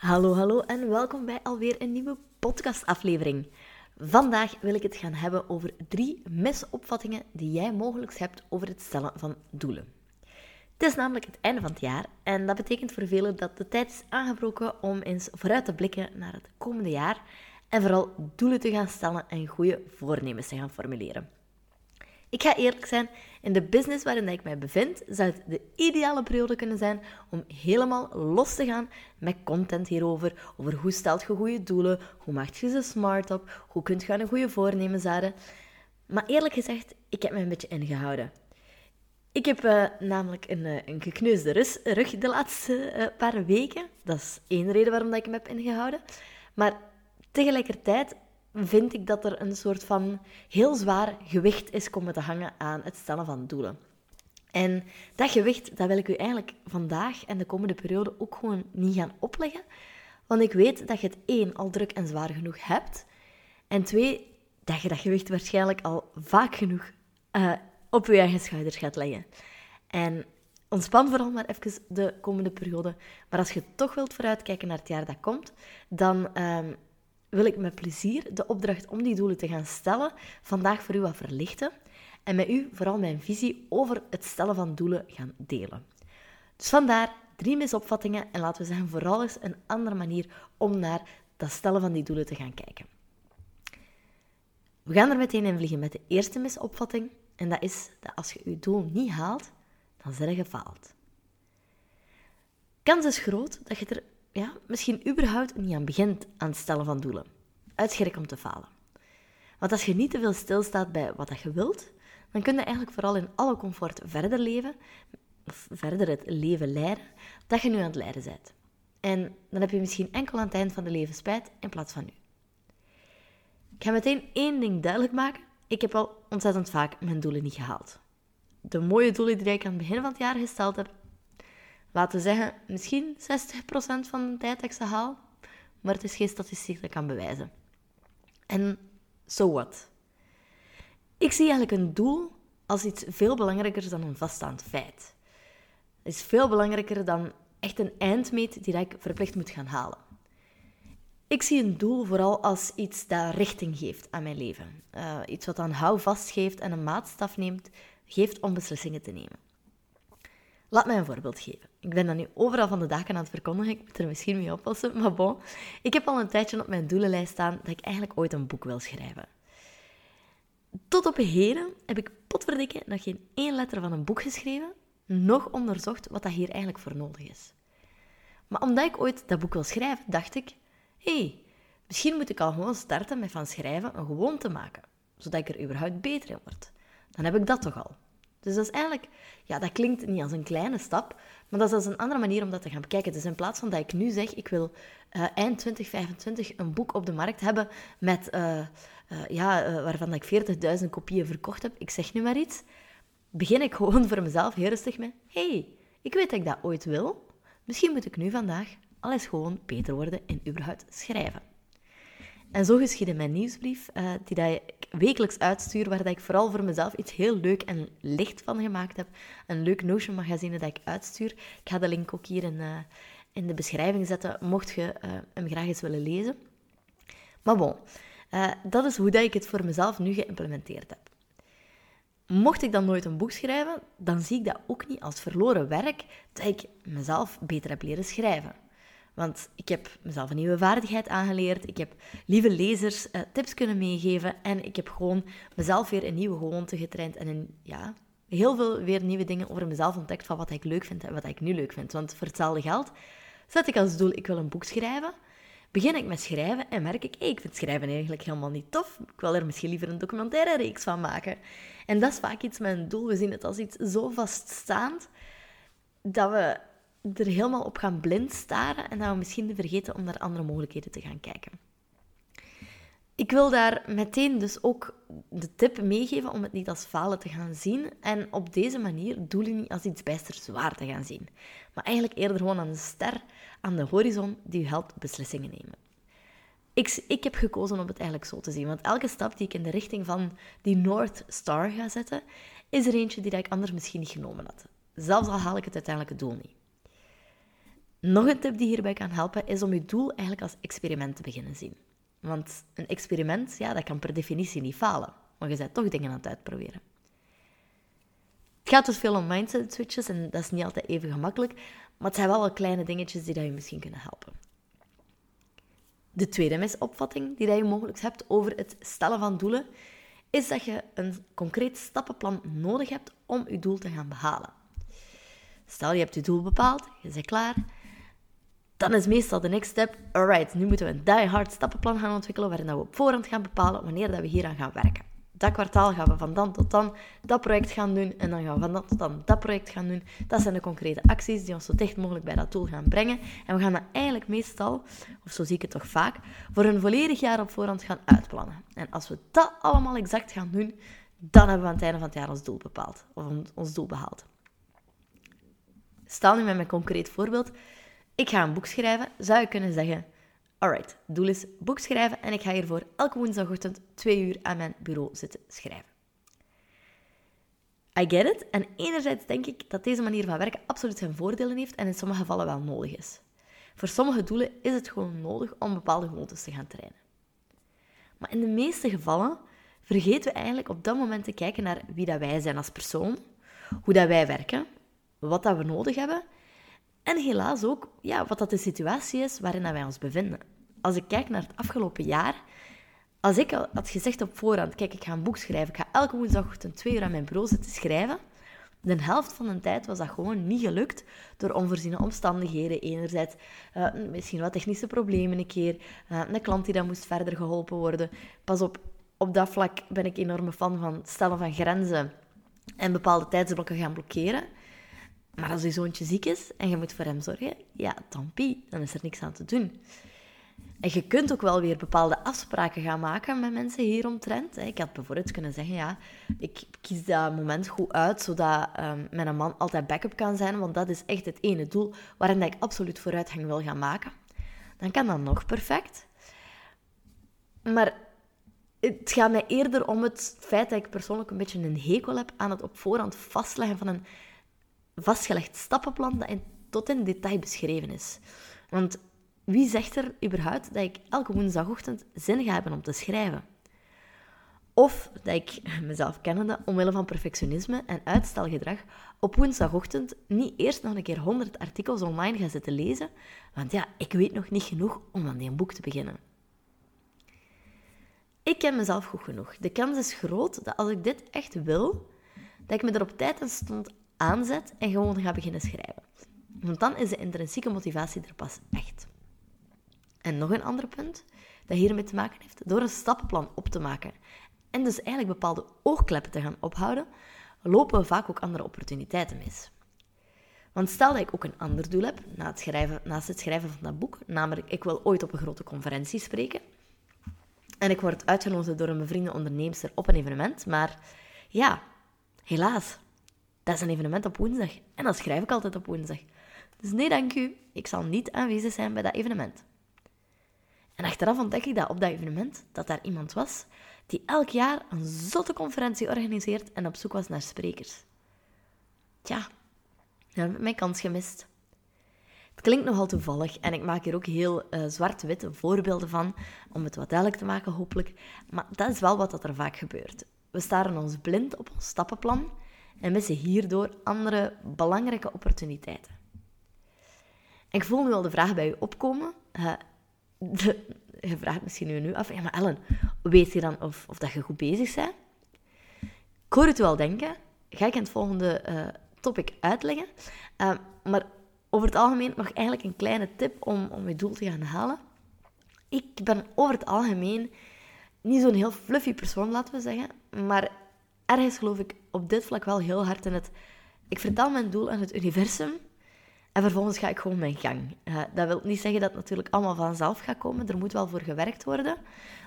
Hallo, hallo en welkom bij alweer een nieuwe podcastaflevering. Vandaag wil ik het gaan hebben over drie misopvattingen die jij mogelijk hebt over het stellen van doelen. Het is namelijk het einde van het jaar en dat betekent voor velen dat de tijd is aangebroken om eens vooruit te blikken naar het komende jaar en vooral doelen te gaan stellen en goede voornemens te gaan formuleren. Ik ga eerlijk zijn, in de business waarin ik mij bevind, zou het de ideale periode kunnen zijn om helemaal los te gaan met content hierover. Over hoe stelt je goede doelen, hoe maak je ze smart op, hoe kunt je een goede voornemens houden. Maar eerlijk gezegd, ik heb me een beetje ingehouden. Ik heb uh, namelijk een, uh, een gekneusde rug de laatste uh, paar weken. Dat is één reden waarom dat ik me heb ingehouden. Maar tegelijkertijd vind ik dat er een soort van heel zwaar gewicht is komen te hangen aan het stellen van doelen. En dat gewicht, dat wil ik u eigenlijk vandaag en de komende periode ook gewoon niet gaan opleggen. Want ik weet dat je het één, al druk en zwaar genoeg hebt. En twee, dat je dat gewicht waarschijnlijk al vaak genoeg uh, op je eigen schouders gaat leggen. En ontspan vooral maar even de komende periode. Maar als je toch wilt vooruitkijken naar het jaar dat komt, dan um, wil ik met plezier de opdracht om die doelen te gaan stellen vandaag voor u wat verlichten en met u vooral mijn visie over het stellen van doelen gaan delen. Dus vandaar drie misopvattingen en laten we zeggen vooral eens een andere manier om naar dat stellen van die doelen te gaan kijken. We gaan er meteen in vliegen met de eerste misopvatting en dat is dat als je je doel niet haalt, dan zijn je gefaald. Kans is groot dat je er ja, misschien überhaupt niet aan begint aan het stellen van doelen. Uit om te falen. Want als je niet te veel stilstaat bij wat je wilt, dan kun je eigenlijk vooral in alle comfort verder leven, of verder het leven leiden, dat je nu aan het leiden bent. En dan heb je misschien enkel aan het eind van de leven spijt in plaats van nu. Ik ga meteen één ding duidelijk maken. Ik heb al ontzettend vaak mijn doelen niet gehaald. De mooie doelen die ik aan het begin van het jaar gesteld heb, laten zeggen, misschien 60% van de tijd dat ik ze haal. Maar het is geen statistiek dat kan bewijzen. En so what? Ik zie eigenlijk een doel als iets veel belangrijker dan een vaststaand feit. Het is veel belangrijker dan echt een eindmeet die ik verplicht moet gaan halen. Ik zie een doel vooral als iets dat richting geeft aan mijn leven. Uh, iets wat aan houvast geeft en een maatstaf neemt, geeft om beslissingen te nemen. Laat mij een voorbeeld geven. Ik ben dat nu overal van de daken aan het verkondigen. Ik moet er misschien mee oppassen, maar bon. Ik heb al een tijdje op mijn doelenlijst staan dat ik eigenlijk ooit een boek wil schrijven. Tot op heden heb ik potverdikke nog geen één letter van een boek geschreven, nog onderzocht wat dat hier eigenlijk voor nodig is. Maar omdat ik ooit dat boek wil schrijven, dacht ik, hé, hey, misschien moet ik al gewoon starten met van schrijven een gewoonte maken, zodat ik er überhaupt beter in word. Dan heb ik dat toch al. Dus dat is eigenlijk, ja, dat klinkt niet als een kleine stap, maar dat is als een andere manier om dat te gaan bekijken. Dus in plaats van dat ik nu zeg, ik wil uh, eind 2025 een boek op de markt hebben met, uh, uh, ja, waarvan ik 40.000 kopieën verkocht heb, ik zeg nu maar iets, begin ik gewoon voor mezelf heel rustig met, hey, ik weet dat ik dat ooit wil, misschien moet ik nu vandaag alles gewoon beter worden in überhaupt schrijven. En zo geschiedde mijn nieuwsbrief, die dat ik wekelijks uitstuur, waar dat ik vooral voor mezelf iets heel leuk en licht van gemaakt heb. Een leuk Notion magazine dat ik uitstuur. Ik ga de link ook hier in, uh, in de beschrijving zetten, mocht je uh, hem graag eens willen lezen. Maar bon, dat is hoe dat ik het voor mezelf nu geïmplementeerd heb. Mocht ik dan nooit een boek schrijven, dan zie ik dat ook niet als verloren werk dat ik mezelf beter heb leren schrijven. Want ik heb mezelf een nieuwe vaardigheid aangeleerd. Ik heb lieve lezers uh, tips kunnen meegeven. En ik heb gewoon mezelf weer een nieuwe gewoonte getraind. En een, ja, heel veel weer nieuwe dingen over mezelf ontdekt van wat ik leuk vind en wat ik nu leuk vind. Want voor hetzelfde geld zet ik als doel, ik wil een boek schrijven. Begin ik met schrijven en merk ik, ik vind schrijven eigenlijk helemaal niet tof. Ik wil er misschien liever een documentaire reeks van maken. En dat is vaak iets met een doel. We zien het als iets zo vaststaand dat we er helemaal op gaan blind staren en dat we misschien vergeten om naar andere mogelijkheden te gaan kijken. Ik wil daar meteen dus ook de tip meegeven om het niet als falen te gaan zien en op deze manier doelen niet als iets bijster zwaar te gaan zien, maar eigenlijk eerder gewoon een ster aan de horizon die helpt beslissingen nemen. Ik, ik heb gekozen om het eigenlijk zo te zien, want elke stap die ik in de richting van die North Star ga zetten, is er eentje die ik anders misschien niet genomen had. Zelfs al haal ik het uiteindelijke doel niet. Nog een tip die hierbij kan helpen, is om je doel eigenlijk als experiment te beginnen zien. Want een experiment, ja, dat kan per definitie niet falen. Maar je bent toch dingen aan het uitproberen. Het gaat dus veel om mindset switches en dat is niet altijd even gemakkelijk. Maar het zijn wel wel kleine dingetjes die dat je misschien kunnen helpen. De tweede misopvatting die dat je mogelijk hebt over het stellen van doelen, is dat je een concreet stappenplan nodig hebt om je doel te gaan behalen. Stel, je hebt je doel bepaald, je bent klaar, dan is meestal de next step, alright, nu moeten we een die-hard stappenplan gaan ontwikkelen waarin we op voorhand gaan bepalen wanneer dat we hieraan gaan werken. Dat kwartaal gaan we van dan tot dan dat project gaan doen en dan gaan we van dan tot dan dat project gaan doen. Dat zijn de concrete acties die ons zo dicht mogelijk bij dat doel gaan brengen. En we gaan dat eigenlijk meestal, of zo zie ik het toch vaak, voor een volledig jaar op voorhand gaan uitplannen. En als we dat allemaal exact gaan doen, dan hebben we aan het einde van het jaar ons doel bepaald, of ons doel behaald. Stel nu met mijn concreet voorbeeld ik ga een boek schrijven, zou je kunnen zeggen: Alright, doel is boek schrijven en ik ga hiervoor elke woensdagochtend twee uur aan mijn bureau zitten schrijven. I get it. En enerzijds denk ik dat deze manier van werken absoluut zijn voordelen heeft en in sommige gevallen wel nodig is. Voor sommige doelen is het gewoon nodig om bepaalde gewoontes te gaan trainen. Maar in de meeste gevallen vergeten we eigenlijk op dat moment te kijken naar wie dat wij zijn als persoon, hoe dat wij werken, wat dat we nodig hebben en helaas ook ja, wat dat de situatie is waarin wij ons bevinden. Als ik kijk naar het afgelopen jaar, als ik had gezegd op voorhand, kijk, ik ga een boek schrijven, ik ga elke woensdagochtend twee uur aan mijn bureau zitten schrijven, de helft van de tijd was dat gewoon niet gelukt door onvoorziene omstandigheden. Enerzijds uh, misschien wat technische problemen een keer, uh, een klant die dan moest verder geholpen worden. Pas op, op dat vlak ben ik enorme fan van stellen van grenzen en bepaalde tijdsblokken gaan blokkeren. Maar als je zoontje ziek is en je moet voor hem zorgen, ja, pie, dan is er niks aan te doen. En je kunt ook wel weer bepaalde afspraken gaan maken met mensen hieromtrent. Ik had bijvoorbeeld kunnen zeggen, ja, ik kies dat moment goed uit, zodat mijn man altijd backup kan zijn, want dat is echt het ene doel waarin ik absoluut vooruitgang wil gaan maken. Dan kan dat nog perfect. Maar het gaat mij eerder om het feit dat ik persoonlijk een beetje een hekel heb aan het op voorhand vastleggen van een vastgelegd stappenplan dat in, tot in detail beschreven is. Want wie zegt er überhaupt dat ik elke woensdagochtend zin ga hebben om te schrijven? Of dat ik mezelf kennende, omwille van perfectionisme en uitstelgedrag, op woensdagochtend niet eerst nog een keer 100 artikels online ga zitten lezen, want ja, ik weet nog niet genoeg om aan die boek te beginnen. Ik ken mezelf goed genoeg. De kans is groot dat als ik dit echt wil, dat ik me er op tijd en stond aanzet en gewoon ga beginnen schrijven. Want dan is de intrinsieke motivatie er pas echt. En nog een ander punt dat hiermee te maken heeft, door een stappenplan op te maken en dus eigenlijk bepaalde oogkleppen te gaan ophouden, lopen we vaak ook andere opportuniteiten mis. Want stel dat ik ook een ander doel heb het schrijven, naast het schrijven van dat boek, namelijk ik wil ooit op een grote conferentie spreken, en ik word uitgenodigd door een bevriende onderneemster op een evenement, maar ja, helaas, dat is een evenement op woensdag. En dan schrijf ik altijd op woensdag. Dus nee, dank u. Ik zal niet aanwezig zijn bij dat evenement. En achteraf ontdek ik dat op dat evenement dat daar iemand was die elk jaar een zotte conferentie organiseert en op zoek was naar sprekers. Tja, dan heb ik mijn kans gemist. Het klinkt nogal toevallig en ik maak hier ook heel uh, zwart-witte voorbeelden van, om het wat duidelijk te maken hopelijk. Maar dat is wel wat dat er vaak gebeurt. We staren ons blind op ons stappenplan en missen hierdoor andere belangrijke opportuniteiten. ik voel nu al de vraag bij u opkomen. Uh, je vraagt misschien nu, nu af, ja maar Ellen, weet je dan of, of dat je goed bezig bent? Ik hoor het wel denken. Ga ik in het volgende uh, topic uitleggen. Uh, maar over het algemeen nog eigenlijk een kleine tip om, om je doel te gaan halen. Ik ben over het algemeen niet zo'n heel fluffy persoon, laten we zeggen. Maar ergens geloof ik op dit vlak wel heel hard in het... Ik vertel mijn doel aan het universum En vervolgens ga ik gewoon mijn gang. Uh, dat wil niet zeggen dat het natuurlijk allemaal vanzelf gaat komen. Er moet wel voor gewerkt worden.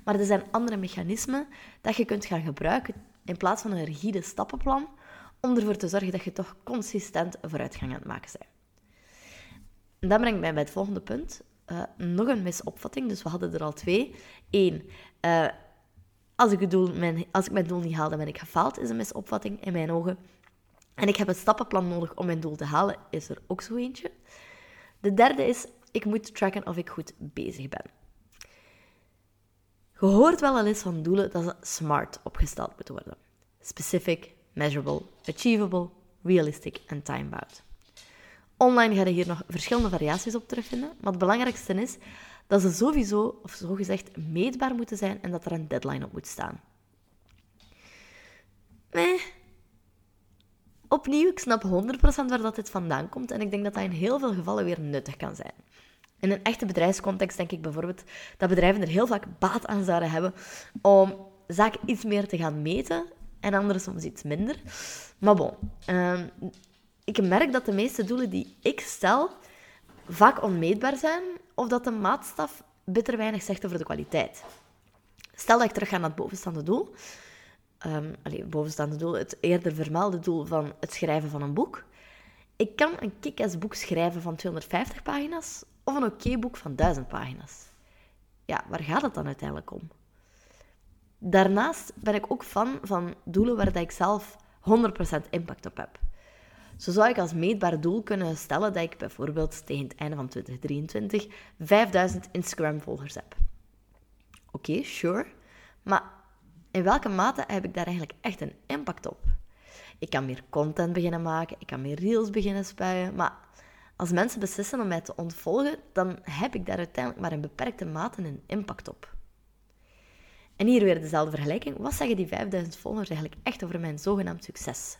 Maar er zijn andere mechanismen dat je kunt gaan gebruiken in plaats van een rigide stappenplan, om ervoor te zorgen dat je toch consistent vooruitgang aan het maken bent. En dat brengt mij bij het volgende punt. Uh, nog een misopvatting, dus we hadden er al twee. Eén, uh, als, ik doel, mijn, als ik mijn doel niet haal, dan ben ik gefaald, is een misopvatting in mijn ogen. En ik heb een stappenplan nodig om mijn doel te halen, is er ook zo eentje. De derde is, ik moet tracken of ik goed bezig ben. Je hoort wel al eens van doelen dat ze smart opgesteld moeten worden. Specific, measurable, achievable, realistic en time-bound. Online ga je hier nog verschillende variaties op terugvinden, maar het belangrijkste is dat ze sowieso, of zogezegd, meetbaar moeten zijn en dat er een deadline op moet staan. Nee. Opnieuw, ik snap 100% waar dat dit vandaan komt en ik denk dat dat in heel veel gevallen weer nuttig kan zijn. In een echte bedrijfscontext denk ik bijvoorbeeld dat bedrijven er heel vaak baat aan zouden hebben om zaken iets meer te gaan meten en andere soms iets minder. Maar bon, ehm, ik merk dat de meeste doelen die ik stel vaak onmeetbaar zijn of dat de maatstaf bitter weinig zegt over de kwaliteit. Stel dat ik terug ga naar het bovenstaande doel. Um, het bovenstaande doel, het eerder vermelde doel van het schrijven van een boek. Ik kan een kick boek schrijven van 250 pagina's of een oké boek van 1000 pagina's. Ja, waar gaat het dan uiteindelijk om? Daarnaast ben ik ook fan van doelen waar ik zelf 100% impact op heb. Zo zou ik als meetbaar doel kunnen stellen dat ik bijvoorbeeld tegen het einde van 2023 5000 Instagram-volgers heb. Oké, sure. Maar in welke mate heb ik daar eigenlijk echt een impact op? Ik kan meer content beginnen maken, ik kan meer reels beginnen spuien, maar als mensen beslissen om mij te ontvolgen, dan heb ik daar uiteindelijk maar in beperkte mate een impact op. En hier weer dezelfde vergelijking. Wat zeggen die 5000 volgers eigenlijk echt over mijn zogenaamd succes?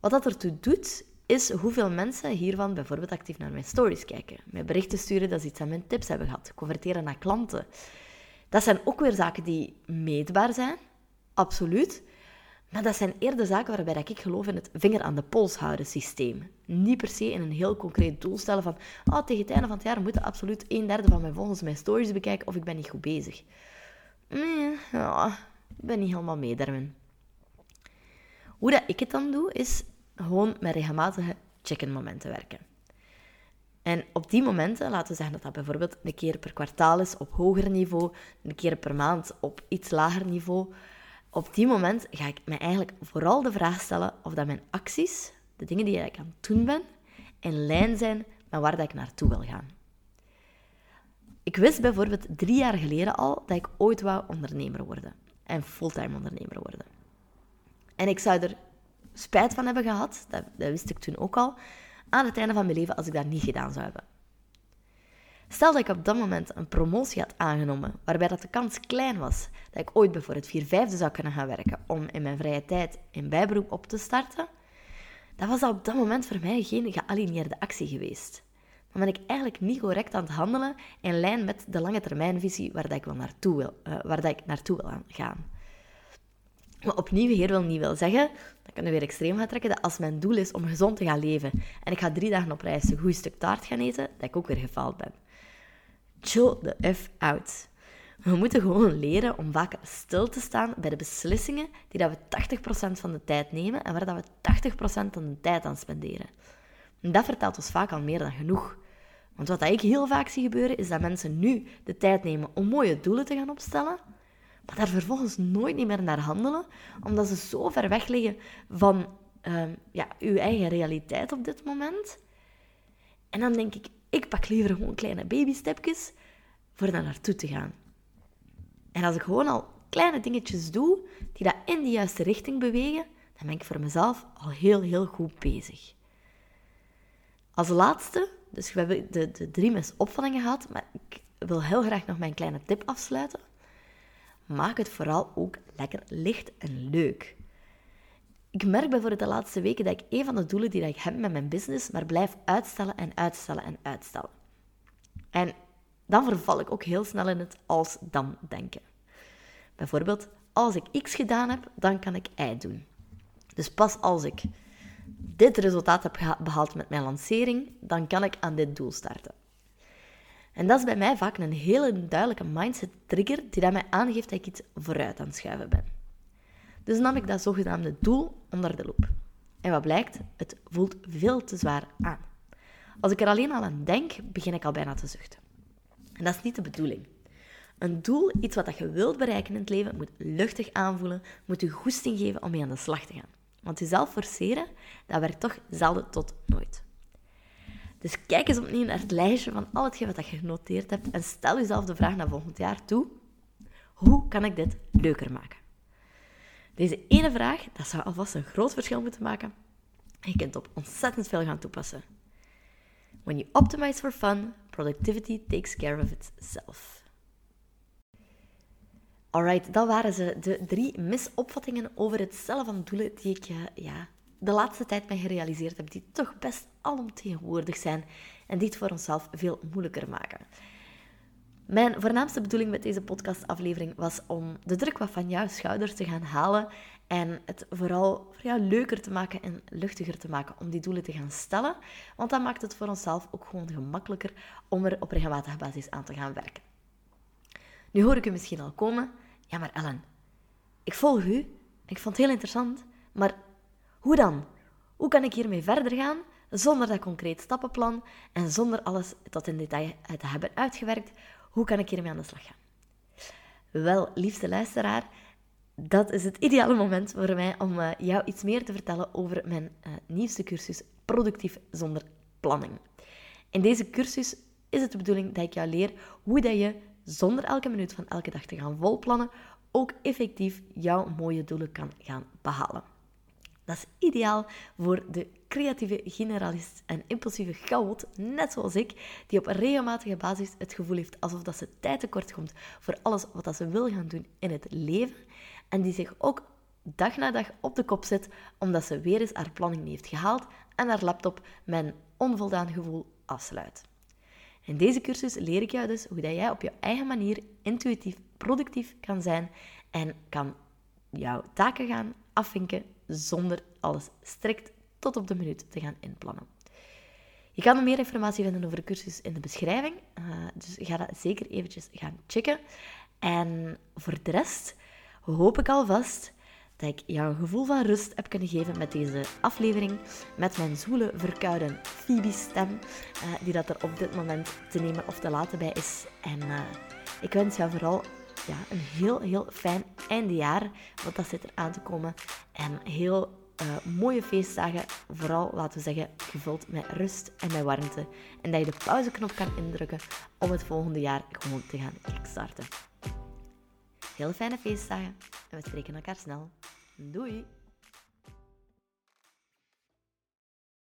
Wat dat ertoe doet, is hoeveel mensen hiervan bijvoorbeeld actief naar mijn stories kijken. Mij berichten sturen dat ze iets aan mijn tips hebben gehad. Converteren naar klanten. Dat zijn ook weer zaken die meetbaar zijn. Absoluut. Maar dat zijn eerder zaken waarbij ik geloof in het vinger aan de pols houden systeem. Niet per se in een heel concreet doel stellen van oh, tegen het einde van het jaar moeten absoluut een derde van mijn volgers mijn stories bekijken of ik ben niet goed bezig. Nee, ja, ik ben niet helemaal mee. Hoe dat ik het dan doe, is gewoon met regelmatige check-in momenten werken. En op die momenten, laten we zeggen dat dat bijvoorbeeld een keer per kwartaal is op hoger niveau, een keer per maand op iets lager niveau. Op die moment ga ik me eigenlijk vooral de vraag stellen of dat mijn acties, de dingen die ik aan het doen ben, in lijn zijn met waar dat ik naartoe wil gaan. Ik wist bijvoorbeeld drie jaar geleden al dat ik ooit wou ondernemer worden. En fulltime ondernemer worden. En ik zou er spijt van hebben gehad, dat, dat wist ik toen ook al, aan het einde van mijn leven als ik dat niet gedaan zou hebben. Stel dat ik op dat moment een promotie had aangenomen, waarbij dat de kans klein was dat ik ooit bijvoorbeeld vier vijfde zou kunnen gaan werken om in mijn vrije tijd een bijberoep op te starten, dan was dat op dat moment voor mij geen gealigneerde actie geweest. Dan ben ik eigenlijk niet correct aan het handelen in lijn met de lange termijnvisie waar dat ik, wel naartoe wil, uh, waar dat ik naartoe wil gaan. Maar opnieuw, hier wil niet wel zeggen, dat kan weer extreem gaan trekken, dat als mijn doel is om gezond te gaan leven en ik ga drie dagen op reis een goed stuk taart gaan eten, dat ik ook weer gefaald ben. Chill the F out. We moeten gewoon leren om vaker stil te staan bij de beslissingen die dat we 80% van de tijd nemen en waar dat we 80% van de tijd aan spenderen. En dat vertelt ons vaak al meer dan genoeg. Want wat ik heel vaak zie gebeuren, is dat mensen nu de tijd nemen om mooie doelen te gaan opstellen, maar daar vervolgens nooit niet meer naar handelen, omdat ze zo ver weg liggen van uh, ja, uw eigen realiteit op dit moment. En dan denk ik, ik pak liever gewoon kleine babystepjes voor daar naartoe te gaan. En als ik gewoon al kleine dingetjes doe, die dat in de juiste richting bewegen, dan ben ik voor mezelf al heel, heel goed bezig. Als laatste, dus we hebben de, de drie opvallingen gehad, maar ik wil heel graag nog mijn kleine tip afsluiten maak het vooral ook lekker licht en leuk. Ik merk bijvoorbeeld de laatste weken dat ik een van de doelen die ik heb met mijn business, maar blijf uitstellen en uitstellen en uitstellen. En dan verval ik ook heel snel in het als-dan denken. Bijvoorbeeld, als ik X gedaan heb, dan kan ik Y doen. Dus pas als ik dit resultaat heb behaald met mijn lancering, dan kan ik aan dit doel starten. En dat is bij mij vaak een hele duidelijke mindset trigger die dat mij aangeeft dat ik iets vooruit aan het schuiven ben. Dus nam ik dat zogenaamde doel onder de loep. En wat blijkt? Het voelt veel te zwaar aan. Als ik er alleen al aan denk, begin ik al bijna te zuchten. En dat is niet de bedoeling. Een doel, iets wat je wilt bereiken in het leven, moet luchtig aanvoelen, moet je goesting geven om mee aan de slag te gaan. Want jezelf forceren, dat werkt toch zelden tot nooit. Dus kijk eens opnieuw naar het lijstje van al hetgeen wat je genoteerd hebt en stel jezelf de vraag naar volgend jaar toe. Hoe kan ik dit leuker maken? Deze ene vraag, dat zou alvast een groot verschil moeten maken. je kunt op ontzettend veel gaan toepassen. When you optimize for fun, productivity takes care of itself. Alright, dat waren ze, de drie misopvattingen over het stellen van doelen die ik ja, de laatste tijd mij gerealiseerd heb, die toch best alomtegenwoordig zijn en die het voor onszelf veel moeilijker maken. Mijn voornaamste bedoeling met deze podcastaflevering was om de druk wat van jouw schouders te gaan halen en het vooral voor jou leuker te maken en luchtiger te maken om die doelen te gaan stellen. Want dat maakt het voor onszelf ook gewoon gemakkelijker om er op regelmatige basis aan te gaan werken. Nu hoor ik u misschien al komen. Ja, maar Ellen, ik volg u. Ik vond het heel interessant. Maar hoe dan? Hoe kan ik hiermee verder gaan zonder dat concreet stappenplan en zonder alles tot in detail te hebben uitgewerkt? Hoe kan ik hiermee aan de slag gaan? Wel, liefste luisteraar, dat is het ideale moment voor mij om uh, jou iets meer te vertellen over mijn uh, nieuwste cursus Productief zonder planning. In deze cursus is het de bedoeling dat ik jou leer hoe dat je zonder elke minuut van elke dag te gaan volplannen ook effectief jouw mooie doelen kan gaan behalen. Dat is ideaal voor de creatieve generalist en impulsieve chaot, net zoals ik, die op regelmatige basis het gevoel heeft alsof dat ze tijd tekort komt voor alles wat dat ze wil gaan doen in het leven en die zich ook dag na dag op de kop zet omdat ze weer eens haar planning niet heeft gehaald en haar laptop met een onvoldaan gevoel afsluit. In deze cursus leer ik jou dus hoe dat jij op je eigen manier intuïtief productief kan zijn en kan jouw taken gaan afvinken zonder alles strikt tot op de minuut te gaan inplannen. Je kan meer informatie vinden over de cursus in de beschrijving, uh, dus ga dat zeker eventjes gaan checken. En voor de rest hoop ik alvast dat ik jou een gevoel van rust heb kunnen geven met deze aflevering, met mijn zoele, verkouden Phoebe-stem, uh, die dat er op dit moment te nemen of te laten bij is. En uh, ik wens jou vooral ja, een heel, heel fijn eindejaar, want dat zit er aan te komen. En heel uh, mooie feestdagen, vooral laten we zeggen, gevuld met rust en met warmte. En dat je de pauzeknop kan indrukken om het volgende jaar gewoon te gaan kickstarten. Heel fijne feestdagen en we spreken elkaar snel. Doei!